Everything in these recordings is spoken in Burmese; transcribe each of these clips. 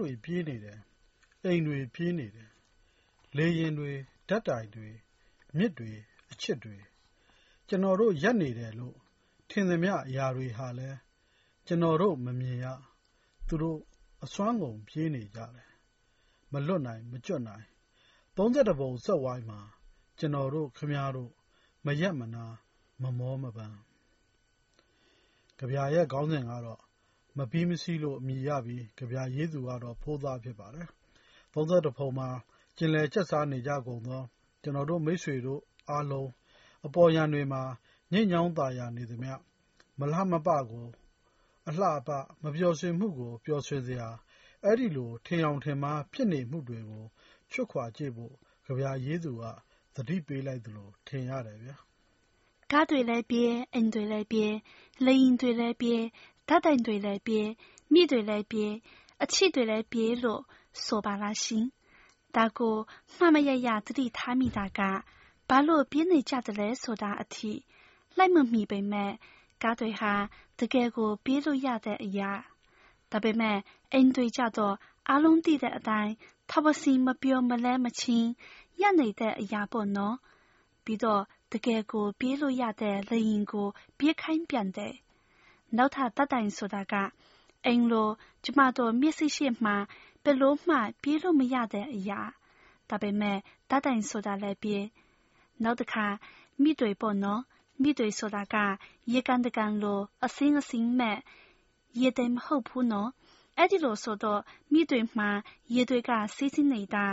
ကားတွေပြေးနေတယ်။အိမ်တွေ ပြေးနေတယ်။လေယာဉ်တွေ၊ဓာတ်တိုင်တွေ၊မြစ်တွေ၊အချစ်တွေ။ကျနော်တို့ ရပ်နေတယ်လို့ ထင်သမျှအရာတွေဟာလည်း ကျနော်တို့ မမြင်ရ၊သူတို့ အစွမ်းကုန် ပြေးနေကြတယ်။မလွတ်နိုင် မကျွတ်နိုင်။သုံးဆယ့်တစ်ပုံစက်ဝိုင်းမှာ ကျနော်တို့ ခင်ဗျားတို့ မရပ်မနား မမောမပန်း။ကဗျာရဲ့ ခေါင်းစဉ်ကတော့ မပြီးမစီးလို့ အမည်ရပြီး ကဗျာရေးသူကတော့ ဖိုးသား ဖြစ်ပါတယ်။သုံးဆယ့်တစ်ပုံမှာ ကျင်လည်ကျက်စားနေကြကုန်သော ကျနော်တို့ မိတ်ဆွေတို့အားလုံး အပေါ်ယံတွေမှာ ညစ်ညောင်းသာယာနေသမျှ မလှမပကို အလှအပ၊မပျော်ရွှင်မှုကို ပျော်ရွှင်စရာ အဲဒီလို ထင်ယောင်ထင်မှား ဖြစ်နေမှုတွေကို ချွတ်ခွာကြည့်ဖို့ ကဗျာရေးသူက သတိပေးလိုက်သလို ထင်ရတယ်ဗျာ။ကားတွေလည်းပြေး၊အိမ်တွေလည်းပြေး၊လေယာဉ်တွေလည်းပြေး၊ ဓာတ်တိုင်တွေလည်းပြေး၊မြစ်တွေလည်းပြေး၊အချစ်တွေလည်းပြေးလို့ဆိုပါလားရှင်။ဒါကိုမှတ်မရရသတိထားမိတာကဘာလို့ပြေးနေကြသလဲဆိုတာအထိလိုက်မမီပေမဲ့ကားတွေဟာတကယ်ကိုပြေးလို့ရတဲ့အရာ။ဒါပေမဲ့အိမ်တွေကြတော့အားလုံးသိတဲ့အတိုင်းထပ်မစီမပြောမလဲမချင်းရပ်နေတဲ့အရာပေါ့နော်။ပြီးတော့တကယ်ကိုပြေးလို့ရတဲ့လေယာဉ်ကိုပြေးခိုင်းပြန်တယ်။ နောက်ထပ်ဓာတ်တိုင်ဆိုတာက အိမ်လို ကျမတို့မျက်စိရှေ့မှာ ဘယ်လိုမှ ပြေးလို့မရတဲ့အရာ။ဒါပေမဲ့ဓာတ်တိုင်ဆိုတာလည်းပြေး။နောက်တခါမြစ်တွေပေါ့နော်။မြစ်တွေဆိုတာက ရေကန်တကန်လိုအစင်းအစင်းမဲ့ ရေတွေ မဟုတ်ဘူးနော်။အဲဒီလိုဆိုတော့မြစ်တွေမှာ ရေတွေက စီးဆင်းနေတာ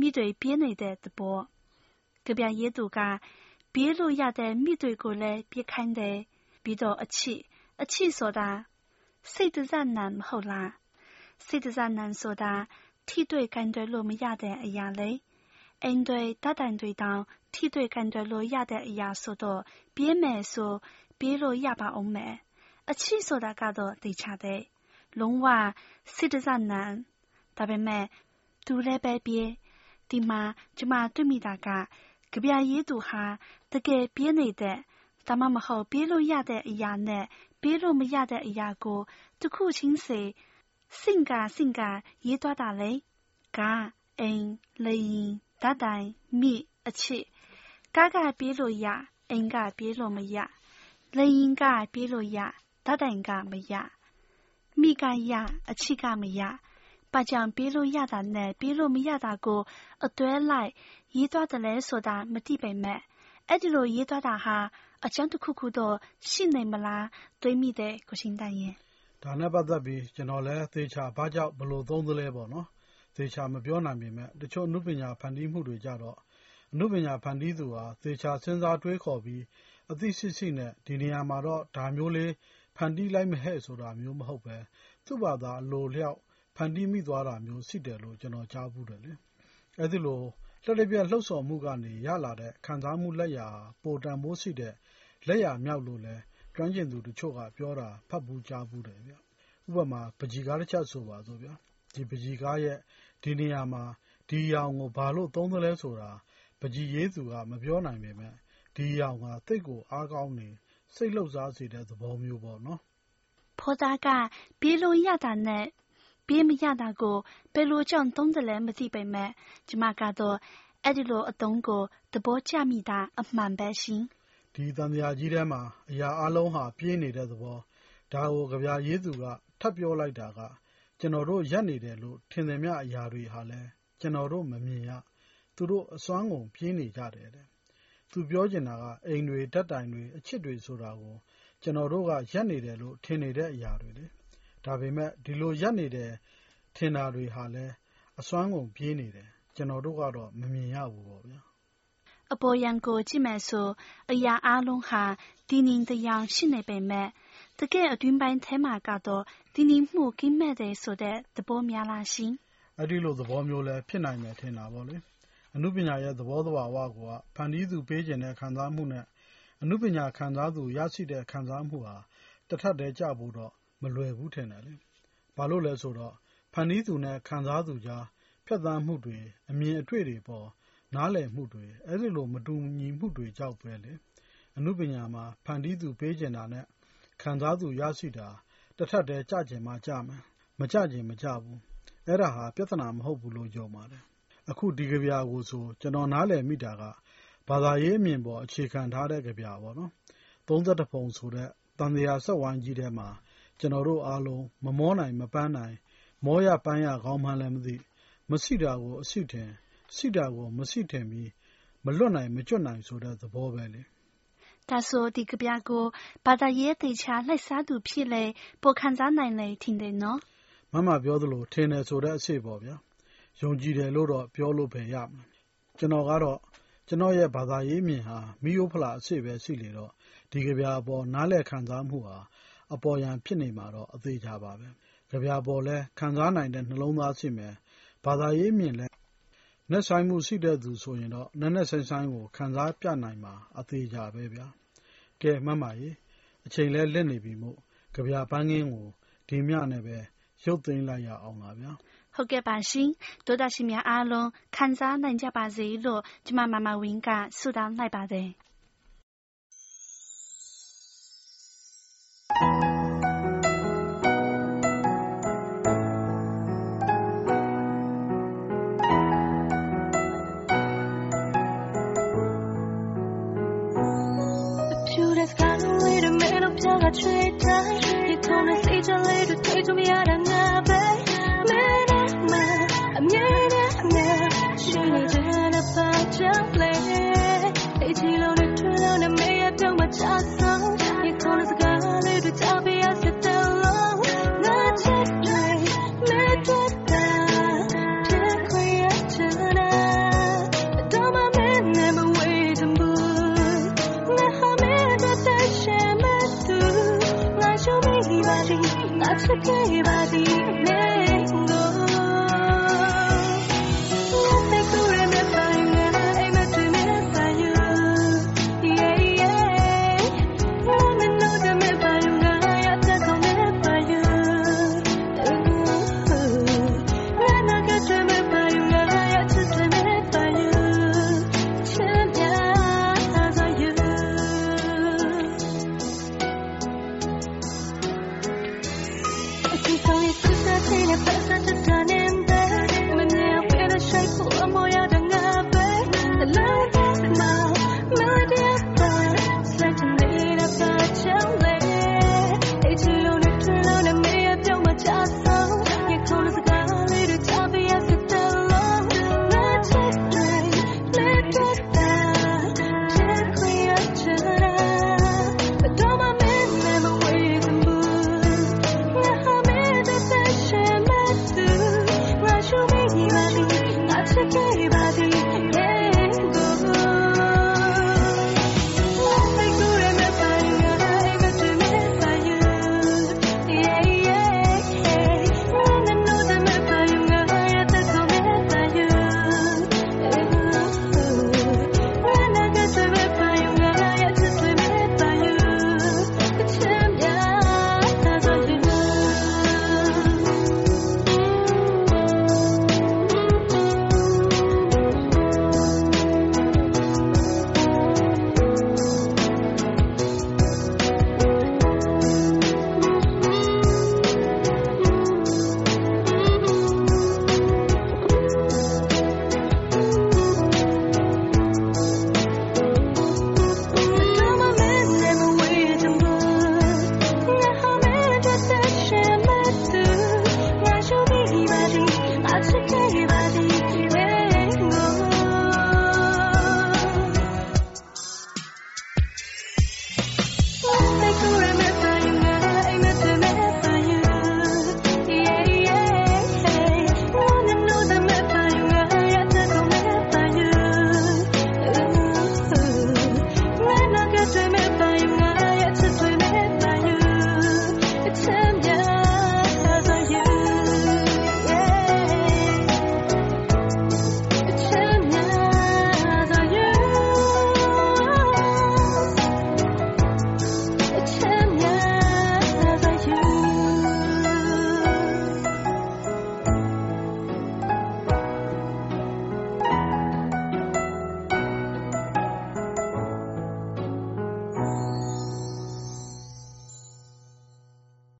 မြစ်တွေ ပြေးနေတဲ့သဘော။ကဗျာရေးသူက ပြေးလို့ရတဲ့မြစ်တွေကိုလည်း ပြေးခိုင်းတယ်။ပြီးတော့ အချစ် အချစ်ဆိုတာစိတ်တဇနံမဟုတ်လား။စိတ်တဇနံဆိုတာထိတွေ့ကိုင်တွယ်လို့မရတဲ့အရာလေ။အိမ်တွေဓာတ်တိုင်တွေတောင်ထိတွေ့ကိုင်တွယ်လို့ရတဲ့အရာဆိုတော့ပြေးမယ်ဆိုပြေးလို့ရပါဦးမယ်။အချစ်ဆိုတာကတော့သေချာတယ်။လုံးဝစိတ္တဇနံ။ဒါပေမဲ့သူလည်းပဲပြေး။ဒီမှာကျမတွေ့မိတာကကဗျာရေးသူဟာတကယ်ပြေးနေတဲ့ ဒါမှမဟုတ်ပြေးလို့ရတဲ့အရာနဲ့ပြေးလို့မရတဲ့အရာကိုတခုချင်းစီ ဆင့်ကဆင့်ကရေးသွားတာလေ။ကား၊အိမ်၊လေယာဉ်၊ဓာတ်တိုင်၊မြစ်၊အချစ်။ကားကပြေးလို့ရ၊အိမ် ကပြေးလို့မရ၊လေယာဉ်ကပြေးလို့ရ၊ဓာတ်တိုင် က မရ၊မြစ် က ရ၊အချစ် က မရ။ဘာကြောင့်ပြေးလို့ရတာနဲ့ပြေးလို့မရတာကို အတွဲလိုက် ရေးသွားသလဲဆိုတာ မသိပေမဲ့အဲဒီလို ရေးသွားတာဟာ အကြောင်းတခုခုတော့ရှိနေမလားတွေးမိတယ်ကိုရှင်တန်ရင်။ဒါနဲ့ပတ်သက်ပြီးကျနော်လည်းသေချာဘာကြောင့်ဘယ်လိုသုံးသလဲပေါ့နော်။သေချာမပြောနိုင်ပေမဲ့တချို့အနုပညာဖန်တီးမှုတွေကျတော့အနုပညာဖန်တီးသူဟာသေချာစဉ်းစားတွေးခေါ်ပြီးအသိရှိရှိနဲ့ဒီနေရာမှာတော့ဒါမျိုးလေးဖန်တီးလိုက်မယ်ဟဲ့ဆိုတာမျိုးမဟုတ်ဘဲသူ့ဘာသာအလိုအလျောက်ဖန်တီးမိသွားတာမျိုးရှိတယ်လို့ကျနော်ကြားဖူးတယ်လေ။အဲဒီလိုလျှပ်တပြက်လှုံ့ဆော်မှုကနေရလာတဲ့ခံစားမှုလက်ရာဟာပိုတန်ဖိုးရှိတဲ့ လက်ရာမြောက်လို့လည်း ကျွမ်းကျင်သူတချို့ကပြောတာ ဖတ်ဖူးကြားဖူးတယ်ဗျ။ဥပမာ ပန်းချီကားတချပ်ဆိုပါစို့ဗျာ။ဒီပန်းချီကားရဲ့ ဒီနေရာမှာ ဒီအရောင်ကို ဘာလို့သုံးသလဲဆိုတာ ပန်းချီရေးသူက မပြောနိုင်ပေမဲ့ဒီအရောင်ဟာ သိပ်ကိုအားကောင်းနေ၊စိတ်လှုပ်ရှားစေတဲ့ သဘောမျိုးပေါ့နော်။ဖိုးသားကပြေးလို့ရတာနဲ့ပြေးမရတာကို ဘယ်လိုကြောင့် သုံးသလဲ မသိပေမဲ့ကျမကတော့ အဲဒီလိုအသုံးကို သဘောကျမိတာ အမှန်ပဲရှင်။ ဒီသံပုရာကြီးထဲမှာ အရာအားလုံးဟာ ပြေးနေတဲ့သဘော။ဒါကို ကဗျာရေးသူကထပ်ပြောလိုက်တာက ကျနော်တို့ ရပ်နေတယ်လို့ ထင်သမျှအရာတွေဟာလည်း ကျနော်တို့ မမြင်ရ၊သူတို့ အစွမ်းကုန် ပြေးနေကြတယ်တဲ့။သူပြောချင်တာက အိမ်တွေ၊ဓာတ်တိုင်တွေ၊အချစ်တွေဆိုတာကို ကျနော်တို့က ရပ်နေတယ်လို့ ထင်နေတဲ့အရာတွေလေ။ဒါပေမဲ့ ဒီလို ရပ်နေတယ်ထင်တာတွေဟာလည်း အစွမ်းကုန် ပြေးနေတယ်။ကျနော်တို့ကတော့ မမြင်ရဘူးပေါ့ဗျာ။ အပေါ်ယံကိုကြည့်မယ်ဆိုအရာအားလုံးဟာတည်ငြိမ်သယောင်ရှိနေပေမဲ့တကယ့်အတွင်းပိုင်းထဲမှာကတော့တည်ငြိမ်မှုကင်းမဲ့တယ်ဆိုတဲ့သဘောများလားရှင်။အဲဒီလိုသဘောမျိုးလည်းဖြစ်နိုင်မယ်ထင်တာပေါ့လေ။အနုပညာရဲ့သဘောသဘာဝကိုကဖန်တီးသူပေးချင်တဲ့ခံစားမှုနဲ့အနုပညာခံစားသူရရှိတဲ့ခံစားမှုဟာတထပ်တည်းကျဖို့တော့မလွယ်ဘူးထင်တယ်လေ။ဘာလို့လဲဆိုတော့ဖန်တီးသူနဲ့ခံစားသူကြားဖြတ်သန်းမှုတွေ၊အမြင်အတွေ့တွေအပေါ် နားလည်မှုတွေ အဲဒီလို မတူညီမှုတွေကြောင့်ပဲလေ။အနုပညာမှာ ဖန်တီးသူပေးချင်တာနဲ့ ခံစားသူရရှိတာ တထပ်တည်း ကျချင်မှကျမယ်၊မကျချင်မကျဘူး အဲ့ဒါဟာ ပြဿနာမဟုတ်ဘူးလို့ ယုံပါတယ်။အခု ဒီကဗျာကိုဆို ကျနော် နားလည်မိတာက ဘာသာရေးအမြင်ပေါ် အခြေခံထားတဲ့ ကဗျာပေါ့နော်။သုံးဆယ့်တစ်ပုံဆိုတဲ့ သံသရာစက်ဝိုင်းကြီးထဲမှာ ကျနော်တို့အားလုံး မမောနိုင် မပန်းနိုင်၊မောရပန်းရကောင်းမှန်းလည်းမသိ၊မစိတာကိုအစိထင်၊ စိတာကို မစိထင်ပြီး မလွတ်နိုင် မကျွတ်နိုင်ဆိုတဲ့ သဘောပဲလေ။ဒါဆို ဒီကဗျာကို ဘာသာရေးသေချာလှိုက်စားသူဖြစ်လေ ပိုခံစားနိုင်လေ ထင်တယ်နော်။မမပြောသလို ထင်တယ်ဆိုတဲ့အစေ့ပေါ့ဗျာ။ယုံကြည်တယ်လို့တော့ ပြောလို့ပဲရမလဲ။ကျနော်ကတော့ ကျနော့်ရဲ့ဘာသာရေးအမြင်ဟာ မီးရိုးဖလာအစေ့ပဲရှိလေတော့ ဒီကဗျာအပေါ် နားလည်ခံစားမှုဟာ အပေါ်ယံဖြစ်နေမှာတော့ အသေချာပါပဲ။ကဗျာပေါ်လည်း ခံစားနိုင်တဲ့ နှလုံးသားရှိမယ်။ဘာသာရေးအမြင်လည်း နက်ရှိုင်းမှုရှိတဲ့သူဆိုရင်တော့ နက်နက်ရှိုင်းရှိုင်းကို ခံစားပြနိုင်မှာ အသေချာပဲဗျာ။ကဲ မမရေ အချိန်လည်း လစ်နေပြီမို့ ကဗျာပန်းခင်းကို ဒီမျှနဲ့ပဲ ရုပ်သိမ်းလိုက်ရအောင်ပါဗျာ။ဟုတ်ကဲ့ပါရှင်။ဒေါက်တာရှင်များအားလုံး ခံစားနိုင်ကြပါစေလို့ ကျမ မမဝင်းက ဆုတောင်းလိုက်ပါတယ်။ 같이 했다 이코는 시절 일을 되돌이 알았나 봐